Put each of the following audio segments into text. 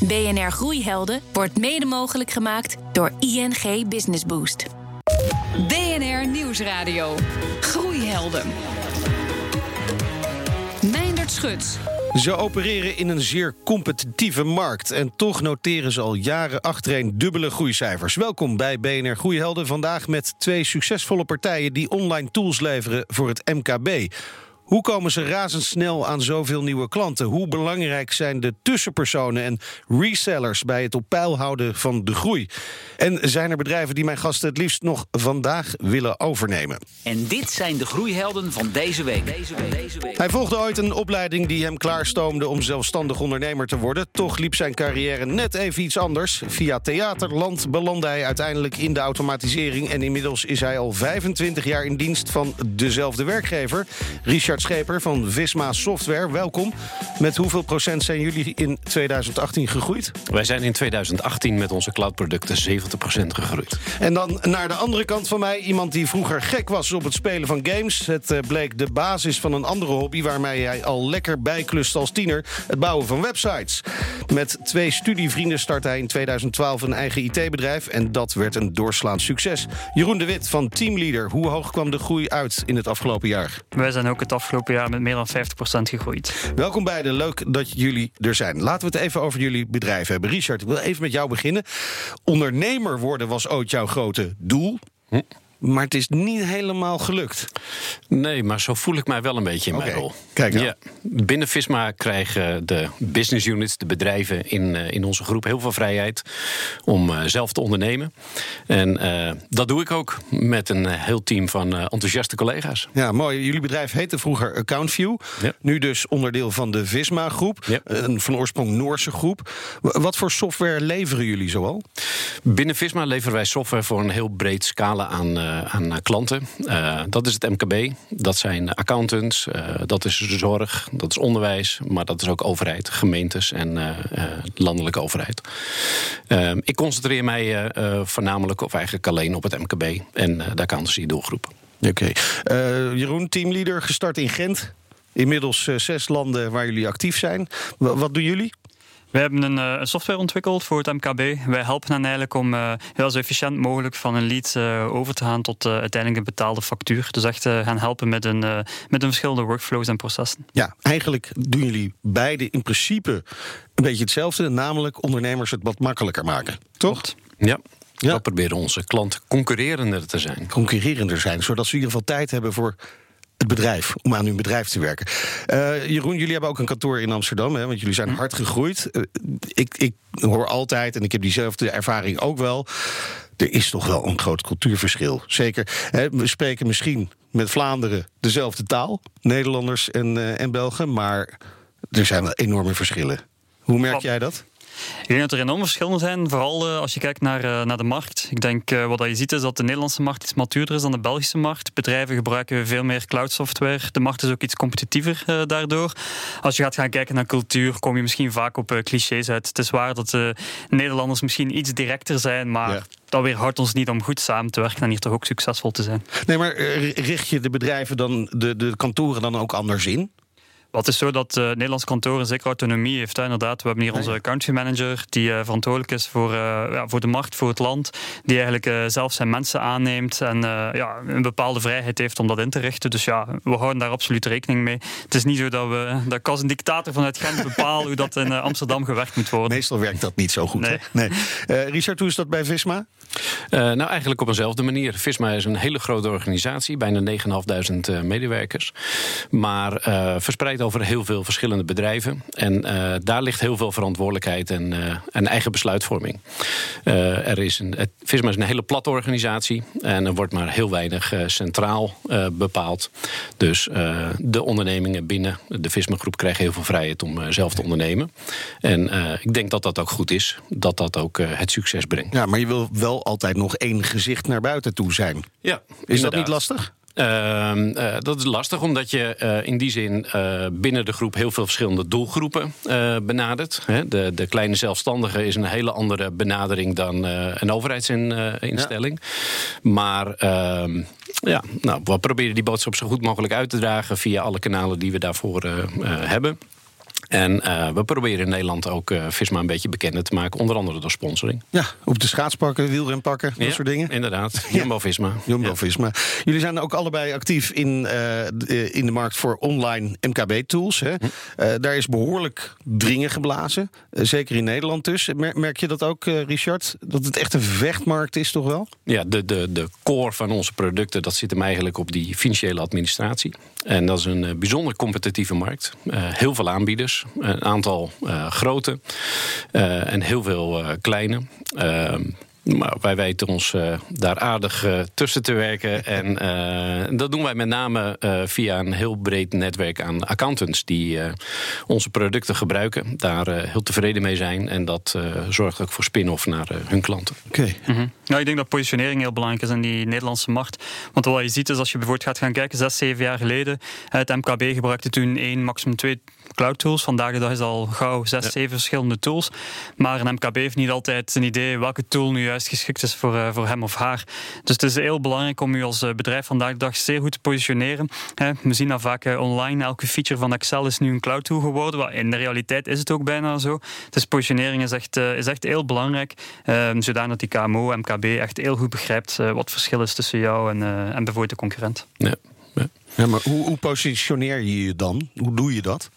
BNR Groeihelden wordt mede mogelijk gemaakt door ING Business Boost. BNR Nieuwsradio. Groeihelden. Meindert Schut. Ze opereren in een zeer competitieve markt en toch noteren ze al jaren achtereen dubbele groeicijfers. Welkom bij BNR Groeihelden. Vandaag met twee succesvolle partijen die online tools leveren voor het MKB. Hoe komen ze razendsnel aan zoveel nieuwe klanten? Hoe belangrijk zijn de tussenpersonen en resellers bij het op peil houden van de groei? En zijn er bedrijven die mijn gasten het liefst nog vandaag willen overnemen? En dit zijn de groeihelden van deze week. Deze week. Deze week. Hij volgde ooit een opleiding die hem klaarstoomde om zelfstandig ondernemer te worden. Toch liep zijn carrière net even iets anders. Via theaterland belandde hij uiteindelijk in de automatisering. En inmiddels is hij al 25 jaar in dienst van dezelfde werkgever, Richard Scheper van Visma Software. Welkom. Met hoeveel procent zijn jullie in 2018 gegroeid? Wij zijn in 2018 met onze cloudproducten 70% gegroeid. En dan naar de andere kant van mij. Iemand die vroeger gek was op het spelen van games. Het eh, bleek de basis van een andere hobby... waarmee hij al lekker bijklust als tiener. Het bouwen van websites. Met twee studievrienden startte hij in 2012 een eigen IT-bedrijf. En dat werd een doorslaand succes. Jeroen de Wit van Teamleader. Hoe hoog kwam de groei uit in het afgelopen jaar? Wij zijn ook het afgelopen jaar met meer dan 50% gegroeid. Welkom beiden, leuk dat jullie er zijn. Laten we het even over jullie bedrijf hebben. Richard, ik wil even met jou beginnen. Ondernemer worden was ooit jouw grote doel. Hm. Maar het is niet helemaal gelukt. Nee, maar zo voel ik mij wel een beetje in mijn rol. kijk nou. ja, binnen Visma krijgen de business units, de bedrijven in, eh, in onze groep, heel veel vrijheid om eh, zelf te ondernemen. En eh, dat doe ik ook met een heel team van enthousiaste collega's. Ja, mooi. Jullie bedrijf heette vroeger AccountView. Ja. Nu dus onderdeel van de Visma-groep. Ja. Een van oorsprong Noorse groep. Wat voor software leveren jullie zoal? Binnen Visma leveren wij software voor een heel breed scala aan, eh, aan eh, klanten. Eh, dat is het MKB, dat zijn accountants, eh, dat is de zorg, dat is onderwijs, maar dat is ook overheid, gemeentes en eh, eh, landelijke overheid. Eh, ik concentreer mij eh, eh, voornamelijk of eigenlijk alleen op het MKB en eh, de accountancy doelgroep. Oké. Eh, Jeroen, teamleader, gestart in Gent. Inmiddels eh, zes landen waar jullie actief zijn. Wat doen jullie? We hebben een, eh, een software ontwikkeld voor het MKB. Wij helpen hen eigenlijk om eh, heel zo efficiënt mogelijk van een lead eh, over te gaan tot uiteindelijk een betaalde factuur. Dus echt eh, gaan helpen met een, eh, met een verschillende workflows en processen. Ja, eigenlijk doen jullie beide in principe een beetje hetzelfde. Namelijk ondernemers het wat makkelijker maken. Toch? Ja, Ja. we proberen onze klanten concurrerender te zijn. Concurrerender zijn. Zodat ze in ieder geval tijd hebben voor het bedrijf. Om aan hun bedrijf te werken. Eh, Jeroen, jullie hebben ook een kantoor in Amsterdam. Hè, want jullie zijn hard gegroeid. Eh, ik, ik hoor altijd, en ik heb diezelfde ervaring ook wel. Er is toch wel een groot cultuurverschil. Zeker. Hè, we spreken misschien met Vlaanderen dezelfde taal. Nederlanders en, eh, en Belgen. Maar er zijn wel enorme verschillen. Hoe merk jij dat? Ik denk dat er enorme verschillen zijn, vooral eh, als je kijkt naar, eh, naar de markt. Ik denk eh, wat je ziet is dat de Nederlandse markt iets matuurder is dan de Belgische markt. Bedrijven gebruiken veel meer cloud software. De markt is ook iets competitiever daardoor. Als je gaat gaan kijken naar cultuur, kom je misschien vaak op clichés uit. Het is waar dat de Nederlanders misschien iets directer zijn, maar Ja. dat weerhoudt ons niet om goed samen te werken en hier toch ook succesvol te zijn. Nee, maar richt je de bedrijven dan, de, de kantoren dan ook anders in? Wat is zo dat uh, Nederlands kantoor een zekere autonomie heeft. Hè, inderdaad, we hebben hier onze country manager die uh, verantwoordelijk is voor, uh, ja, voor de markt, voor het land. Die eigenlijk uh, zelf zijn mensen aanneemt en uh, ja, een bepaalde vrijheid heeft om dat in te richten. Dus ja, we houden daar absoluut rekening mee. Het is niet zo dat we dat ik als een dictator vanuit Gent bepaal hoe dat in uh, Amsterdam gewerkt moet worden. Meestal werkt dat niet zo goed. Nee. Hè? nee. Uh, Richard, hoe is dat bij Visma? Uh, nou, eigenlijk op eenzelfde manier. Visma is een hele grote organisatie, bijna 9.500 medewerkers. Maar uh, verspreid over heel veel verschillende bedrijven. En uh, daar ligt heel veel verantwoordelijkheid en, uh, en eigen besluitvorming. er is een, het, Visma is een hele platte organisatie. En er wordt maar heel weinig centraal bepaald. Dus de ondernemingen binnen de Visma groep krijgen heel veel vrijheid om zelf te ondernemen. En ik denk dat dat ook goed is. Dat dat ook het succes brengt. Ja, maar je wil wel altijd nog één gezicht naar buiten toe zijn. Ja, is inderdaad. dat niet lastig? Uh, uh, dat is lastig, omdat je uh, in die zin binnen de groep heel veel verschillende doelgroepen benadert. Hè? De, de, kleine zelfstandige is een hele andere benadering dan een overheidsinstelling. Ja. Maar ehm, ja, nou, we proberen die boodschap zo goed mogelijk uit te dragen via alle kanalen die we daarvoor hebben. En uh, we proberen in Nederland ook uh, Visma een beetje bekender te maken. Onder andere door sponsoring. Ja, op de schaatspakken, wielrenpakken, dat ja, soort dingen. inderdaad. Jumbo-Visma. Jumbo-Visma. Jullie zijn ook allebei actief in, uh, in de markt voor online MKB-tools. Hm. daar is behoorlijk dringen geblazen. zeker in Nederland dus. Merk je dat ook, Richard? Dat het echt een vechtmarkt is toch wel? Ja, de, de, de core van onze producten... dat zit hem eigenlijk op die financiële administratie. En dat is een bijzonder competitieve markt. heel veel aanbieders een aantal uh, grote uh, en heel veel uh, kleine. Ehm, maar wij weten ons uh, daar aardig uh, tussen te werken. En uh, dat doen wij met name via een heel breed netwerk aan accountants die onze producten gebruiken, daar heel tevreden mee zijn. En dat zorgt ook voor spin-off naar hun klanten. Oké. Okay. Mm -hmm. ja, ik denk dat positionering heel belangrijk is in die Nederlandse markt. Want wat je ziet is als je bijvoorbeeld gaat gaan kijken, zes, zeven jaar geleden, het MKB gebruikte toen één, maximum twee cloud tools. Vandaag de dag is al gauw zes, ja. zeven verschillende tools. Maar een MKB heeft niet altijd een idee welke tool nu juist geschikt is voor, uh, voor hem of haar. Dus het is heel belangrijk om u als bedrijf vandaag de dag zeer goed te positioneren. We zien dat vaak online. Elke feature van Excel is nu een cloud tool geworden. In de realiteit is het ook bijna zo. Dus positionering is echt, uh, is echt heel belangrijk. Uh, zodanig dat die KMO, MKB echt heel goed begrijpt wat het verschil is tussen jou en, en bijvoorbeeld de concurrent. Ja. Ja. ja maar hoe, hoe positioneer je je dan? Hoe doe je dat?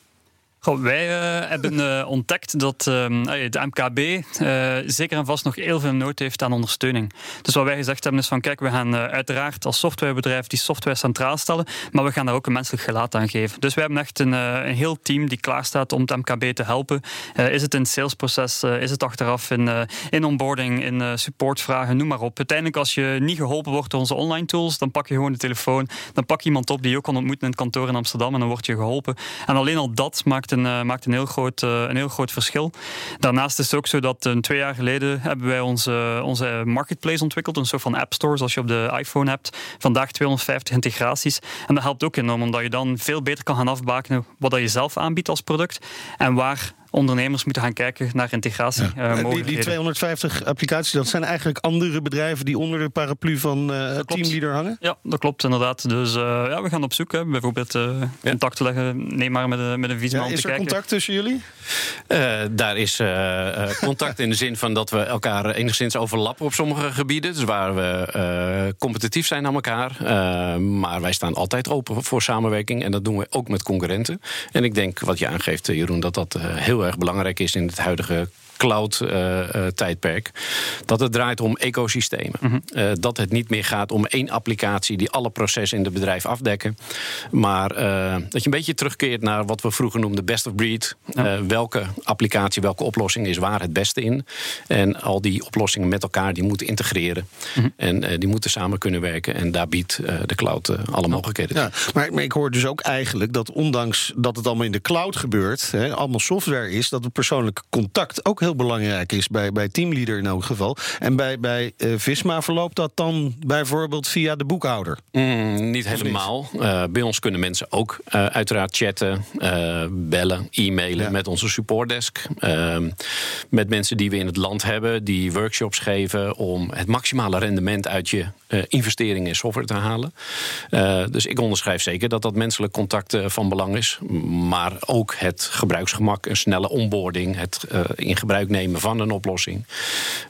Wij uh, hebben uh, ontdekt dat uh, de MKB zeker en vast nog heel veel nood heeft aan ondersteuning. Dus wat wij gezegd hebben is van kijk, we gaan uiteraard als softwarebedrijf die software centraal stellen, maar we gaan daar ook een menselijk gelaat aan geven. Dus wij hebben echt een, een heel team die klaar staat om het MKB te helpen. is het in het salesproces, is het achteraf in, in onboarding, in supportvragen, noem maar op. Uiteindelijk als je niet geholpen wordt door onze online tools, dan pak je gewoon de telefoon, dan pak je iemand op die je ook kan ontmoeten in het kantoor in Amsterdam en dan word je geholpen. En alleen al dat maakt een, uh, maakt een, heel groot, uh, een heel groot verschil. Daarnaast is het ook zo dat uh, twee jaar geleden hebben wij onze, onze marketplace ontwikkeld. Een soort van app store zoals je op de iPhone hebt. Vandaag 250 integraties. En dat helpt ook enorm omdat je dan veel beter kan gaan afbakenen wat je zelf aanbiedt als product. En waar ondernemers moeten gaan kijken naar integratie. Ja. Uh, die, die, 250 applicaties, dat zijn eigenlijk andere bedrijven die onder de paraplu van uh, Teamleader hangen? Ja, dat klopt inderdaad. Dus uh, ja, we gaan op zoek. Hè. Bijvoorbeeld ja. contact te leggen. Neem maar met, een, met een visman ja, Is er contact tussen jullie? daar is contact in de zin van dat we elkaar enigszins overlappen op sommige gebieden. Dus waar we competitief zijn aan elkaar. maar wij staan altijd open voor samenwerking. En dat doen we ook met concurrenten. En ik denk wat je aangeeft, Jeroen, dat dat heel erg belangrijk is in het huidige cloud-tijdperk. dat het draait om ecosystemen. Mm -hmm. dat het niet meer gaat om één applicatie die alle processen in het bedrijf afdekken. Maar dat je een beetje terugkeert naar wat we vroeger noemden best of breed. Ja. Welke applicatie, welke oplossing is waar het beste in. En al die oplossingen met elkaar die moeten integreren. Mm -hmm. En die moeten samen kunnen werken. En daar biedt de cloud alle mogelijkheden. Ja, maar, maar, ik hoor dus ook eigenlijk dat ondanks dat het allemaal in de cloud gebeurt, hè, allemaal software is, dat het persoonlijke contact ook heel heel belangrijk is bij, bij teamleader in elk geval. En bij, bij uh, Visma verloopt dat dan bijvoorbeeld via de boekhouder? Mm, niet helemaal. Niet? Uh, bij ons kunnen mensen ook uh, uiteraard chatten, bellen, e-mailen ja. met onze supportdesk. Ehm, met mensen die we in het land hebben, die workshops geven om het maximale rendement uit je investering in software te halen. dus ik onderschrijf zeker dat dat menselijk contact van belang is. Maar ook het gebruiksgemak, een snelle onboarding, het in gebruik nemen van een oplossing.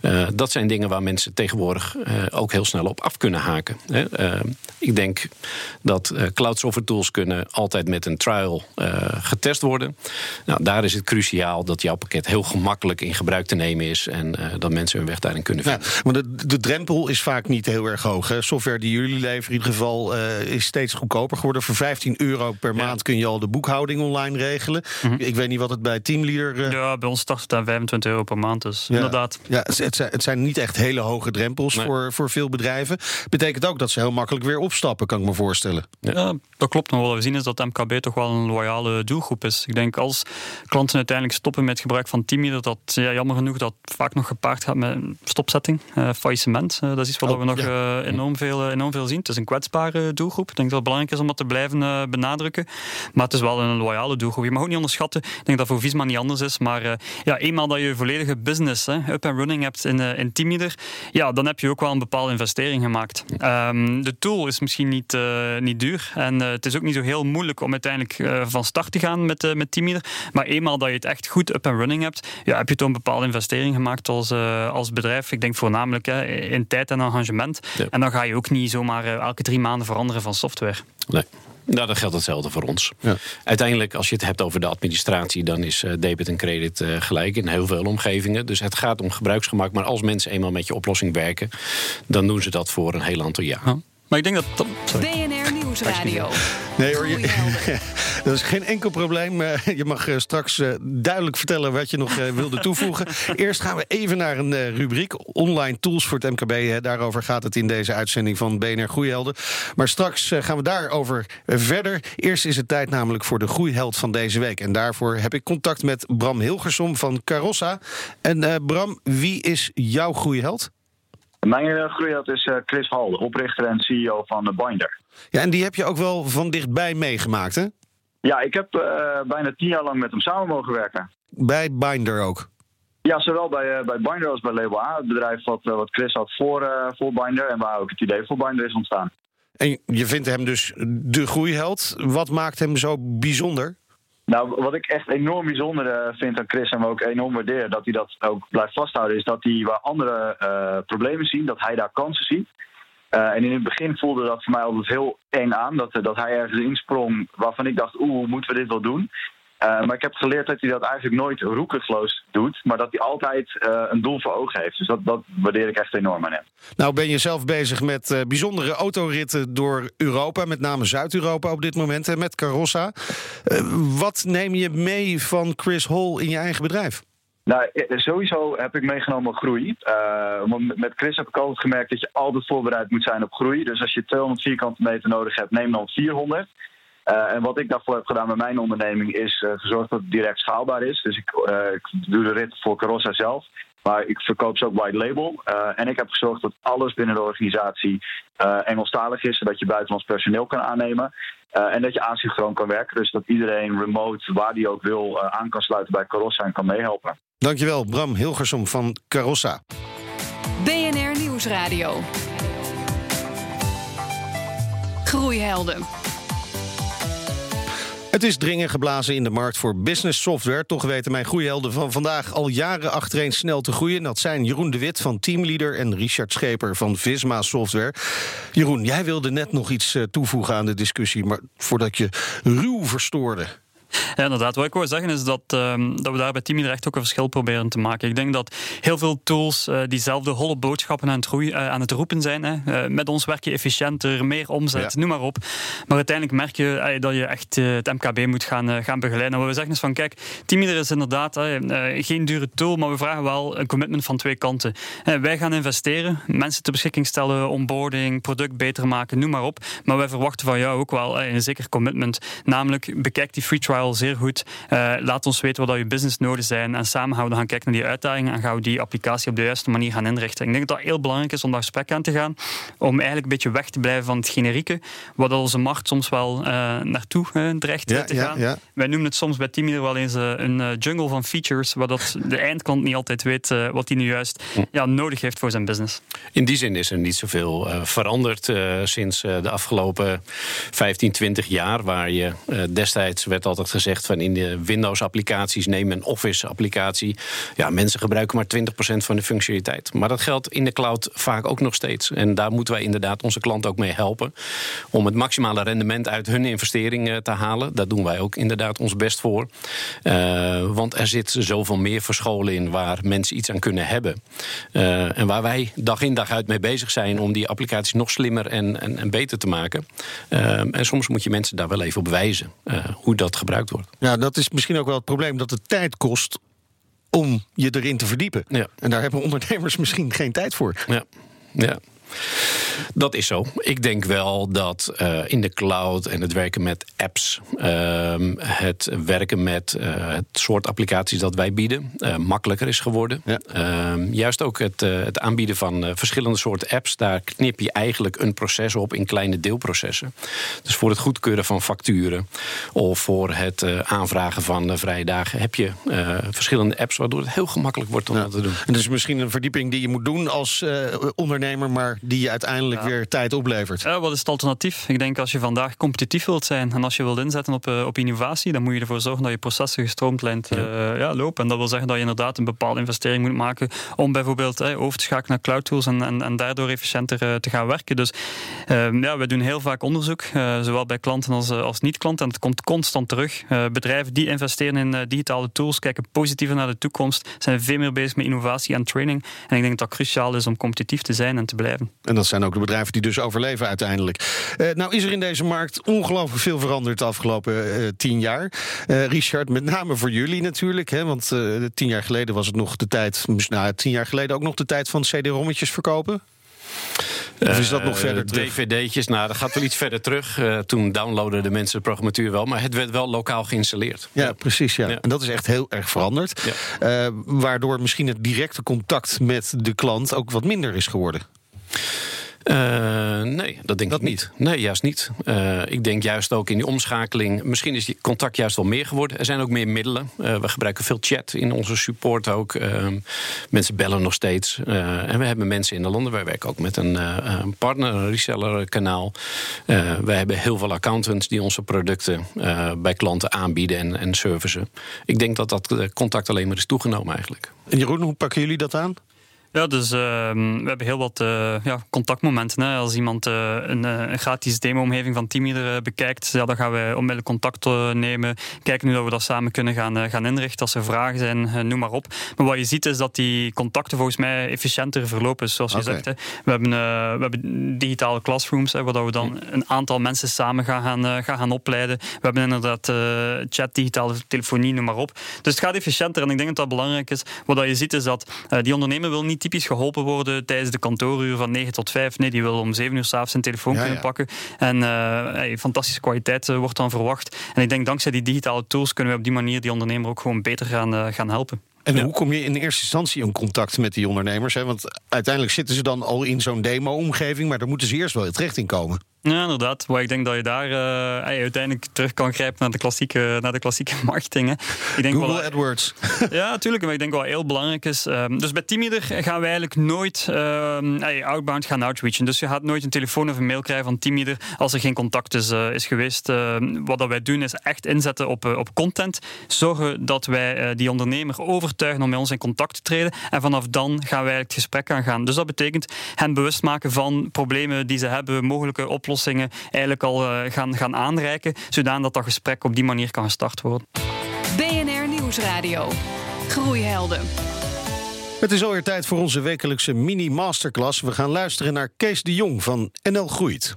Eh, dat zijn dingen waar mensen tegenwoordig eh, ook heel snel op af kunnen haken. Eh, ik denk dat cloud software tools kunnen altijd met een trial getest worden. Nou, daar is het cruciaal dat jouw pakket heel gemakkelijk in gebruik te nemen is en dat mensen hun weg daarin kunnen vinden. Ja, de, de, drempel is vaak niet heel erg hoog. Hè. Software die jullie leveren in ieder geval is steeds goedkoper geworden. Voor 15 euro per maand kun je al de boekhouding online regelen. Mhm. Ik weet niet wat het bij Teamleader... Ja, bij ons start het aan 25 120 euro per maand. Dus ja. inderdaad. Ja, het zijn, het zijn niet echt hele hoge drempels voor, voor veel bedrijven. Betekent ook dat ze heel makkelijk weer opstappen, kan ik me voorstellen. Ja, dat klopt. Maar wat we zien is dat MKB toch wel een loyale doelgroep is. Ik denk als klanten uiteindelijk stoppen met gebruik van Teamleader, dat ja, jammer genoeg dat vaak nog gepaard gaat met stopzetting, eh, faillissement. Eh, dat is iets wat oh, we nog eh, enorm, veel, enorm veel zien. Het is een kwetsbare doelgroep. Ik denk dat het belangrijk is om dat te blijven benadrukken. Maar het is wel een loyale doelgroep. Je mag ook niet onderschatten. Ik denk dat voor Visma niet anders is. Maar ja, eenmaal dat je je volledige business hè, up en running hebt in, in Teamleader, ja, dan heb je ook wel een bepaalde investering gemaakt. Um, de tool is misschien niet, niet duur en het is ook niet zo heel moeilijk om uiteindelijk van start te gaan met, met Teamleader. Maar eenmaal dat je het echt goed up en running hebt, ja, heb je toch een bepaalde investering gemaakt als, als bedrijf. Ik denk voornamelijk hè, in tijd en engagement. En dan ga je ook niet zomaar elke drie maanden veranderen van software. Nee. Nou, dat geldt hetzelfde voor ons. Ja. Uiteindelijk, als je het hebt over de administratie, dan is uh, debit en credit uh, gelijk in heel veel omgevingen. Dus het gaat om gebruiksgemak. Maar als mensen eenmaal met je oplossing werken, dan doen ze dat voor een heel aantal jaar. Maar ik denk dat. BNR Nieuwsradio. Nee hoor, je, dat is geen enkel probleem. Je mag eh, straks eh, duidelijk vertellen wat je nog eh, wilde toevoegen. Eerst gaan we even naar een rubriek. Online tools voor het MKB. Daarover gaat het in deze uitzending van BNR Groeihelden. Maar straks gaan we daarover verder. Eerst is het tijd namelijk voor de groeiheld van deze week. En daarvoor heb ik contact met Bram Hilgersom van Carossa. En Bram, wie is jouw groeiheld? Mijn uh, groeiheld is Chris Hall, oprichter en CEO van Binder. Ja, en die heb je ook wel van dichtbij meegemaakt, hè? Ja, ik heb uh, bijna tien jaar lang met hem samen mogen werken. Bij Binder ook? Ja, zowel bij, uh, bij Binder als bij Label A. Het bedrijf wat, uh, wat Chris had voor, voor Binder en waar ook het idee voor Binder is ontstaan. En je vindt hem dus de groeiheld. Wat maakt hem zo bijzonder? Nou, wat ik echt enorm bijzonder vind aan Chris en ook enorm waarderen dat hij dat ook blijft vasthouden, is dat hij waar andere problemen zien, dat hij daar kansen ziet. Uh, en in het begin voelde dat voor mij altijd heel eng aan. Dat, dat hij ergens insprong waarvan ik dacht, oeh, moeten we dit wel doen? Uh, maar ik heb geleerd dat hij dat eigenlijk nooit roekeloos doet. Maar dat hij altijd een doel voor ogen heeft. Dus dat, dat waardeer ik echt enorm aan hem. Nou ben je zelf bezig met bijzondere autoritten door Europa. Met name Zuid-Europa op dit moment. Hè, met Carossa. wat neem je mee van Chris Hall in je eigen bedrijf? Nou, eh, sowieso heb ik meegenomen groei. Uh, met Chris heb ik altijd gemerkt dat je altijd voorbereid moet zijn op groei. Dus als je 200 vierkante meter nodig hebt, neem dan 400. Uh, en wat ik daarvoor heb gedaan met mijn onderneming is gezorgd dat het direct schaalbaar is. Dus ik, ik doe de rit voor Carossa zelf. Maar ik verkoop ze ook white label. en ik heb gezorgd dat alles binnen de organisatie Engelstalig is, zodat je buitenlands personeel kan aannemen. en dat je asynchroon kan werken. Dus dat iedereen remote, waar die ook wil, aan kan sluiten bij Carossa en kan meehelpen. Dankjewel, Bram Hilgersom van Carossa. BNR Nieuwsradio. Groeihelden. Het is dringend geblazen in de markt voor business software. Toch weten mijn groeihelden van vandaag al jaren achtereen snel te groeien. Dat zijn Jeroen de Wit van Teamleader en Richard Scheper van Visma Software. Jeroen, jij wilde net nog iets eh, toevoegen aan de discussie, maar voordat je ruw verstoorde. Ja, inderdaad. Wat ik wil zeggen is dat, um, dat we daar bij Team echt ook een verschil proberen te maken. Ik denk dat heel veel tools uh, diezelfde holle boodschappen aan het, uh, aan het roepen zijn. Hè. Uh, met ons werk je efficiënter, meer omzet, noem maar op. Maar uiteindelijk merk je dat je echt het MKB moet gaan, gaan begeleiden. En wat we zeggen is van, kijk, Teamleader is inderdaad geen dure tool, maar we vragen wel een commitment van twee kanten. wij gaan investeren, mensen ter beschikking stellen, onboarding, product beter maken, noem maar op. Maar wij verwachten van jou ook wel een zeker commitment. Namelijk, bekijk die free trial zeer goed. Uh, laat ons weten wat je business nodig zijn. En samen gaan we gaan kijken naar die uitdagingen en gaan we die applicatie op de juiste manier gaan inrichten. Ik denk dat dat heel belangrijk is om daar gesprek aan te gaan. Om eigenlijk een beetje weg te blijven van het generieke. Wat onze markt soms wel uh, naartoe uh, dreigt te gaan. Ja, Wij noemen het soms bij Teamleader wel eens een jungle van features. Waar dat de eindklant niet altijd weet wat hij nu juist ja, nodig heeft voor zijn business. In die zin is er niet zoveel veranderd sinds de afgelopen 15, 20 jaar. Waar je destijds werd altijd gezegd van in de Windows-applicaties neem een Office-applicatie. Ja, mensen gebruiken maar 20% van de functionaliteit. Maar dat geldt in de cloud vaak ook nog steeds. En daar moeten wij inderdaad onze klanten ook mee helpen. Om het maximale rendement uit hun investering te halen. Daar doen wij ook inderdaad ons best voor. Uh, want er zit zoveel meer verscholen in waar mensen iets aan kunnen hebben. Uh, en waar wij dag in dag uit mee bezig zijn om die applicaties nog slimmer en, en, beter te maken. En soms moet je mensen daar wel even op wijzen hoe dat gebruikt wordt. Ja, dat is misschien ook wel het probleem dat het tijd kost om je erin te verdiepen. Ja. En daar hebben ondernemers misschien geen tijd voor. Ja, ja. Dat is zo. Ik denk wel dat uh, in de cloud en het werken met apps, uh, het werken met uh, het soort applicaties dat wij bieden, makkelijker is geworden. Ja. Ehm, juist ook het, het aanbieden van verschillende soorten apps, daar knip je eigenlijk een proces op in kleine deelprocessen. Dus voor het goedkeuren van facturen of voor het aanvragen van vrije dagen heb je verschillende apps waardoor het heel gemakkelijk wordt om dat te doen. En dus misschien een verdieping die je moet doen als ondernemer, maar die je uiteindelijk weer tijd oplevert. Ja, wat is het alternatief? Ik denk als je vandaag competitief wilt zijn en als je wilt inzetten op, uh, op innovatie, dan moet je ervoor zorgen dat je processen gestroomlijnd ja. Uh, ja, lopen. En dat wil zeggen dat je inderdaad een bepaalde investering moet maken om bijvoorbeeld uh, over te schakelen naar cloud tools en, en, en daardoor efficiënter te gaan werken. Dus ehm, ja, we doen heel vaak onderzoek, zowel bij klanten als, als niet-klanten. En het komt constant terug. bedrijven die investeren in digitale tools, kijken positiever naar de toekomst, zijn veel meer bezig met innovatie en training. En ik denk dat dat cruciaal is om competitief te zijn en te blijven. En dat zijn ook de bedrijven die dus overleven uiteindelijk. Uh, nou is er in deze markt ongelooflijk veel veranderd de afgelopen uh, tien jaar. Uh, Richard, met name voor jullie natuurlijk. Hè, want tien jaar geleden was het nog de tijd... Nou, tien jaar geleden ook nog de tijd van cd-rommetjes verkopen. Of is dat nog verder terug? DVD'tjes, nou, dat gaat wel iets verder terug. Uh, toen downloaden de mensen de programmatuur wel, maar het werd wel lokaal geïnstalleerd. Ja, precies. Ja. ja. En dat is echt heel erg veranderd. Ja. Uh, waardoor misschien het directe contact met de klant ook wat minder is geworden. Uh, nee, dat denk dat ik niet. Nee, juist niet. Uh, ik denk juist ook in die omschakeling. Misschien is die contact juist wel meer geworden. Er zijn ook meer middelen. Uh, we gebruiken veel chat in onze support ook. mensen bellen nog steeds. en we hebben mensen in de landen. Wij werken ook met een, een partner, een reseller kanaal. wij hebben heel veel accountants die onze producten bij klanten aanbieden en, en servicen. Ik denk dat dat contact alleen maar is toegenomen eigenlijk. En Jeroen, hoe pakken jullie dat aan? Ja, dus uh, we hebben heel wat uh, ja, contactmomenten. Hè. Als iemand uh, een, een, gratis demo-omgeving van Teamleader bekijkt, ja, dan gaan we onmiddellijk contact nemen. Kijken hoe we dat samen kunnen gaan, gaan inrichten. Als er vragen zijn, noem maar op. Maar wat je ziet is dat die contacten volgens mij efficiënter verlopen. Zoals je zegt, hè. We, hebben, we hebben digitale classrooms, hè, waar we dan een aantal mensen samen gaan gaan, gaan, gaan opleiden. We hebben inderdaad chat, digitale telefonie, noem maar op. Dus het gaat efficiënter en ik denk dat dat belangrijk is. Wat je ziet is dat die ondernemer wil niet typisch geholpen worden tijdens de kantooruur van 9 tot 5. Nee, die wil om 7 uur s'avonds zijn telefoon ja, kunnen ja. pakken. En uh, fantastische kwaliteit uh, wordt dan verwacht. En ik denk dankzij die digitale tools kunnen we op die manier die ondernemer ook gewoon beter gaan, uh, gaan helpen. En ja. hoe kom je in eerste instantie in contact met die ondernemers? Hè? Want uiteindelijk zitten ze dan al in zo'n demo-omgeving, maar daar moeten ze eerst wel terecht in komen. Ja, inderdaad. Maar ik denk dat je daar uh, uiteindelijk terug kan grijpen naar de klassieke, naar de klassieke marketing. Ik denk Google wel, AdWords. ja, natuurlijk. Maar ik denk wat heel belangrijk is. Um, dus bij Teamleader gaan we eigenlijk nooit um, outbound gaan outreachen. Dus je gaat nooit een telefoon of een mail krijgen van Teamleader als er geen contact is, uh, is geweest. Uh, wat dat wij doen is echt inzetten op, op content. Zorgen dat wij die ondernemer overtuigen om met ons in contact te treden. En vanaf dan gaan wij eigenlijk het gesprek aangaan. Dus dat betekent hen bewust maken van problemen die ze hebben, mogelijke oplossingen oplossingen eigenlijk al uh, gaan, gaan aanreiken, zodat dat gesprek op die manier kan gestart worden. BNR Nieuwsradio. Groeihelden. Het is alweer tijd voor onze wekelijkse mini-masterclass. We gaan luisteren naar Kees de Jong van NL Groeit.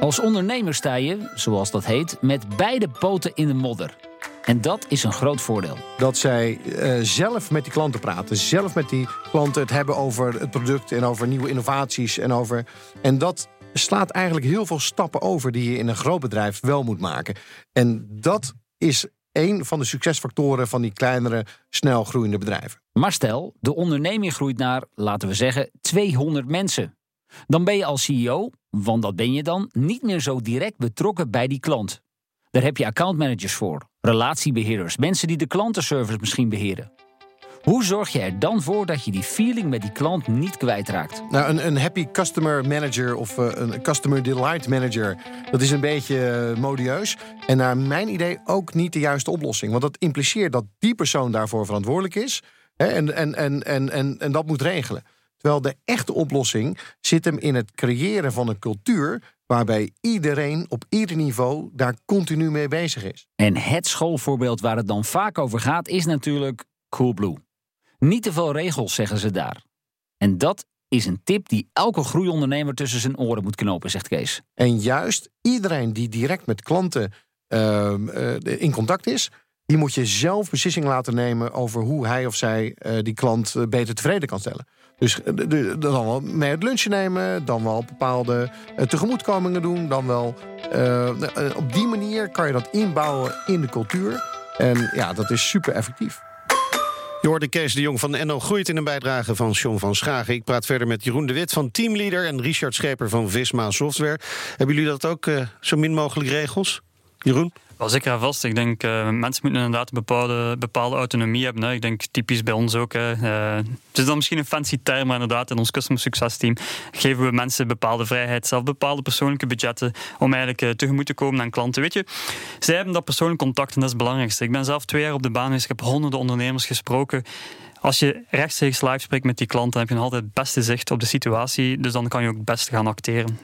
Als ondernemer sta je, zoals dat heet, met beide poten in de modder. En dat is een groot voordeel. Dat zij uh, zelf met die klanten praten. Zelf met die klanten het hebben over het product en over nieuwe innovaties. En, over... en dat slaat eigenlijk heel veel stappen over die je in een groot bedrijf wel moet maken. En dat is een van de succesfactoren van die kleinere, snel groeiende bedrijven. Maar stel, de onderneming groeit naar, laten we zeggen, 200 mensen. Dan ben je als CEO, want dat ben je dan, niet meer zo direct betrokken bij die klant. Daar heb je accountmanagers voor, relatiebeheerders, mensen die de klantenservice misschien beheren. Hoe zorg je er dan voor dat je die feeling met die klant niet kwijtraakt? Nou, een, een happy customer manager of uh, een customer delight manager, dat is een beetje uh, modieus. En naar mijn idee ook niet de juiste oplossing. Want dat impliceert dat die persoon daarvoor verantwoordelijk is en, en, en, en, en dat moet regelen. Terwijl de echte oplossing zit hem in het creëren van een cultuur waarbij iedereen op ieder niveau daar continu mee bezig is. En het schoolvoorbeeld waar het dan vaak over gaat is natuurlijk Coolblue. Niet te veel regels, zeggen ze daar. En dat is een tip die elke groeiondernemer tussen zijn oren moet knopen, zegt Kees. En juist iedereen die direct met klanten uh, uh, in contact is, die moet je zelf beslissing laten nemen over hoe hij of zij eh, die klant eh, beter tevreden kan stellen. Dus eh, dan wel mee het lunchen nemen, dan wel bepaalde eh, tegemoetkomingen doen, dan wel eh, op die manier kan je dat inbouwen in de cultuur. En ja, dat is super effectief. Je hoorde Kees de Jong van NL Groeit in een bijdrage van John van Schagen. Ik praat verder met Jeroen de Wit van Teamleader en Richard Scheper van Visma Software. Hebben jullie dat ook zo min mogelijk regels? Jeroen? Wel zeker en vast. Ik denk, eh mensen moeten inderdaad een bepaalde, bepaalde autonomie hebben. Hè. Ik denk typisch bij ons ook. Eh, het is dan misschien een fancy term, maar inderdaad, in ons customer success team geven we mensen bepaalde vrijheid, zelf bepaalde persoonlijke budgetten, om eigenlijk eh, tegemoet te komen aan klanten. Weet je, zij hebben dat persoonlijk contact en dat is het belangrijkste. Ik ben zelf twee jaar op de baan geweest, ik heb honderden ondernemers gesproken. Als je rechtstreeks live spreekt met die klant, dan heb je altijd het beste zicht op de situatie. Dus dan kan je ook het beste gaan acteren.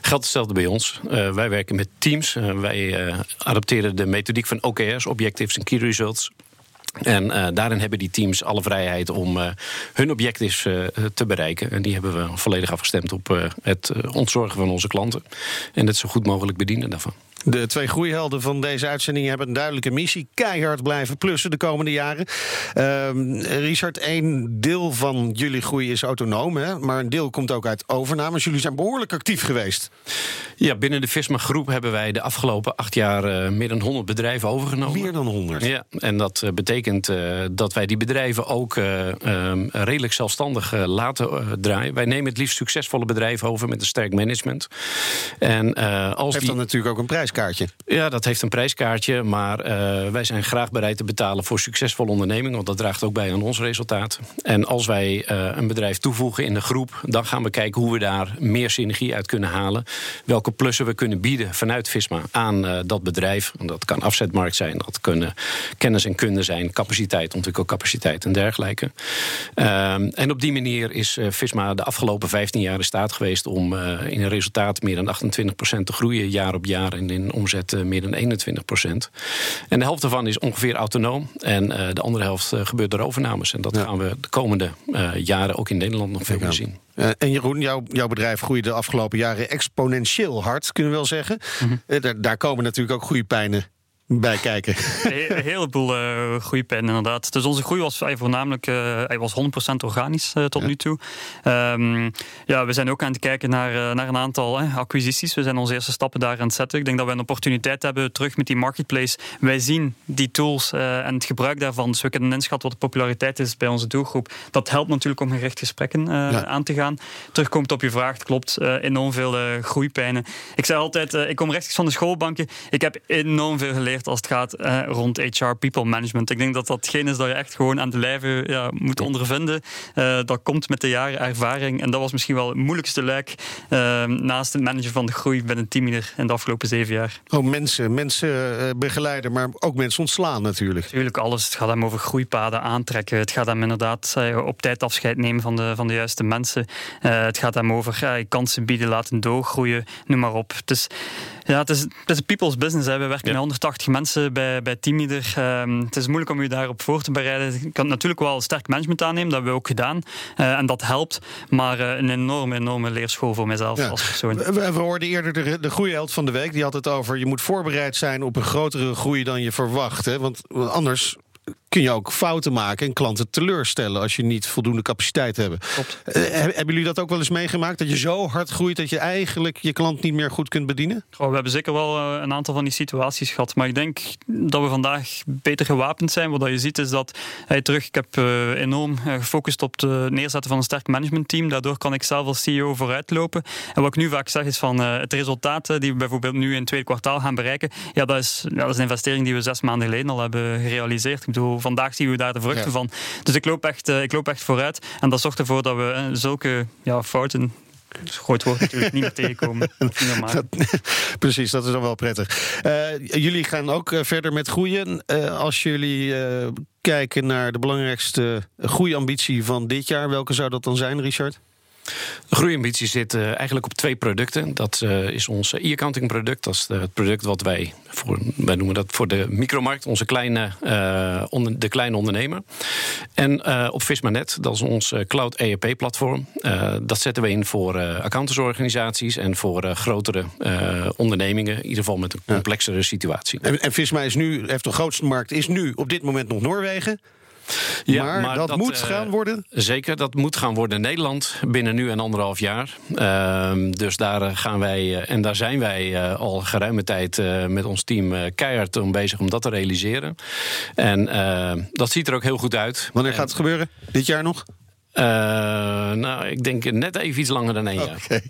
Geldt hetzelfde bij ons. Eh, wij werken met teams. Eh, wij eh, adopteren de methodiek van OKR's, Objectives en Key Results. En daarin hebben die teams alle vrijheid om hun objectives te bereiken. En die hebben we volledig afgestemd op het ontzorgen van onze klanten. En het zo goed mogelijk bedienen daarvan. De twee groeihelden van deze uitzending hebben een duidelijke missie. Keihard blijven plussen de komende jaren. Ehm, Richard, één deel van jullie groei is autonoom. Hè? Maar een deel komt ook uit overnames. Jullie zijn behoorlijk actief geweest. Ja, binnen de Visma Groep hebben wij de afgelopen acht jaar eh, meer dan 100 bedrijven overgenomen. Meer dan 100. Ja, en dat eh, betekent eh, dat wij die bedrijven ook eh, ehm, redelijk zelfstandig laten draaien. Wij nemen het liefst succesvolle bedrijven over met een sterk management. En als Heeft die, dan natuurlijk ook een ja, dat heeft een prijskaartje, maar eh, wij zijn graag bereid te betalen voor succesvolle ondernemingen, want dat draagt ook bij aan ons resultaat. En als wij eh, een bedrijf toevoegen in de groep, dan gaan we kijken hoe we daar meer synergie uit kunnen halen. Welke plussen we kunnen bieden vanuit Visma aan eh, dat bedrijf. En Dat kan afzetmarkt zijn, dat kunnen kennis en kunde zijn, capaciteit, ontwikkelcapaciteit en dergelijke. Ehm, en op die manier is Visma de afgelopen 15 jaar in staat geweest om in een resultaat meer dan 28% te groeien, jaar op jaar, en in omzet eh, meer dan 21%. En de helft daarvan is ongeveer autonoom. En eh, de andere helft eh, gebeurt door overnames. En dat gaan we de komende jaren ook in Nederland nog veel meer zien. En Jeroen, jouw, jouw bedrijf groeide de afgelopen jaren exponentieel hard, kunnen we wel zeggen. Eh, daar, daar komen natuurlijk ook groeipijnen bij kijken. Een heleboel eh groeipijn, inderdaad. Dus onze groei was voornamelijk eh, hij was 100% organisch eh, tot nu toe. Ehm, ja, we zijn ook aan het kijken naar, naar een aantal acquisities. We zijn onze eerste stappen daar aan het zetten. Ik denk dat we een opportuniteit hebben terug met die marketplace. Wij zien die tools en het gebruik daarvan. Dus we kunnen inschatten wat de populariteit is bij onze doelgroep. Dat helpt natuurlijk om gericht gesprekken Ja. aan te gaan. Terugkomt op je vraag, het klopt. enorm veel groeipijnen. Ik zeg altijd, ik kom rechtstreeks van de schoolbanken. Ik heb enorm veel geleerd als het gaat eh, rond HR, people management. Ik denk dat dat geen is dat je echt gewoon aan de lijve ja, moet ondervinden. Eh, dat komt met de jaren ervaring. En dat was misschien wel het moeilijkste luik eh, naast het managen van de groei binnen Teamleader in de afgelopen zeven jaar. Oh, mensen, mensen begeleiden, maar ook mensen ontslaan natuurlijk. Natuurlijk alles. Het gaat hem over groeipaden aantrekken. Het gaat hem inderdaad op tijd afscheid nemen van de, van de juiste mensen. Het gaat hem over kansen bieden, laten doorgroeien, noem maar op. Dus ja, het is, het is een people's business. Hè. We werken Ja. met 180 mensen bij, bij Teamleader. Ehm, het is moeilijk om je daarop voor te bereiden. Je kan natuurlijk wel sterk management aannemen, dat hebben we ook gedaan. Eh, en dat helpt. Maar eh, een enorme, enorme leerschool voor mezelf Ja. als persoon. We, we hoorden eerder de, de groeiheld van de week. Die had het over je moet voorbereid zijn op een grotere groei dan je verwacht. Hè? Want want anders kun je ook fouten maken en klanten teleurstellen als je niet voldoende capaciteit hebt. Eh, hebben jullie dat ook wel eens meegemaakt? Dat je zo hard groeit dat je eigenlijk je klant niet meer goed kunt bedienen? Goh, we hebben zeker wel eh, een aantal van die situaties gehad. Maar ik denk dat we vandaag beter gewapend zijn. Wat je ziet is dat hij terug. Ik heb eh, enorm gefocust op het neerzetten van een sterk managementteam. Daardoor kan ik zelf als CEO vooruitlopen. En wat ik nu vaak zeg is van eh, het resultaat die we bijvoorbeeld nu in het tweede kwartaal gaan bereiken. Ja, dat is, ja, dat is een investering die we zes maanden geleden al hebben gerealiseerd. Ik bedoel, vandaag zien we daar de vruchten Ja. van. Dus ik loop, echt, eh, ik loop echt vooruit. En dat zorgt ervoor dat we eh, zulke ja, fouten. dat een groot woord natuurlijk, niet meer tegenkomen. Maken. Precies, dat is dan wel prettig. Eh, jullie gaan ook verder met groeien. Als jullie kijken naar de belangrijkste groeiambitie van dit jaar, welke zou dat dan zijn, Richard? De groeiambitie zit uh, eigenlijk op twee producten. Dat uh, is ons e-accounting product. Dat is het product wat wij, voor, wij noemen dat voor de micromarkt, onze kleine, uh, onder, de kleine ondernemer. En op Vismanet, dat is ons cloud ERP-platform. dat zetten we in voor accountantsorganisaties en voor grotere ondernemingen. In ieder geval met een complexere situatie. En, en Visma is nu, heeft de grootste markt, is nu op dit moment nog Noorwegen. Ja, maar, dat, moet gaan worden? Zeker, dat moet gaan worden in Nederland binnen nu en anderhalf jaar. Uh, dus daar gaan wij, en daar zijn wij al geruime tijd met ons team keihard om bezig om dat te realiseren. En dat ziet er ook heel goed uit. Wanneer gaat het gebeuren? Dit jaar nog? Uh, nou, ik denk net even iets langer dan één jaar. Okay.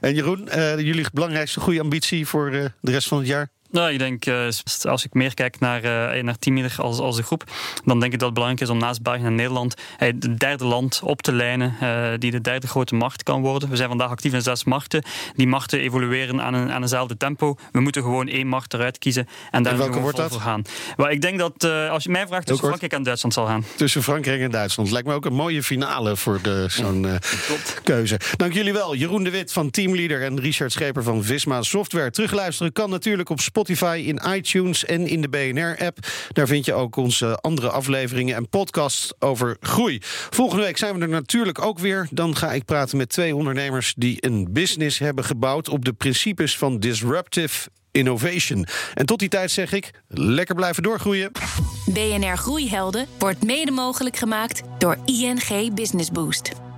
En Jeroen, uh, jullie belangrijkste goede ambitie voor uh, de rest van het jaar? Nou, ik denk, uh, als ik meer kijk naar, uh, naar Teamleader als, als een groep, dan denk ik dat het belangrijk is om naast België en Nederland het derde land op te lijnen, uh, die de derde grote macht kan worden. We zijn vandaag actief in zes markten. Die machten evolueren aan, een, aan eenzelfde tempo. We moeten gewoon één macht eruit kiezen en daar welke wordt dat? gaan. Maar ik denk dat, als je mij vraagt, tussen Frankrijk en Duitsland zal gaan. Tussen Frankrijk en Duitsland. Lijkt me ook een mooie finale voor zo'n keuze. Dank jullie wel. Jeroen de Wit van Teamleader en Richard Scheper van Visma Software. Terugluisteren kan natuurlijk op Spotify in iTunes iTunes en in de BNR-app. Daar vind je ook onze andere afleveringen en podcasts over groei. Volgende week zijn we er natuurlijk ook weer. Dan ga ik praten met twee ondernemers die een business hebben gebouwd op de principes van disruptive innovation. En tot die tijd zeg ik, lekker blijven doorgroeien. BNR Groeihelden wordt mede mogelijk gemaakt door ING Business Boost.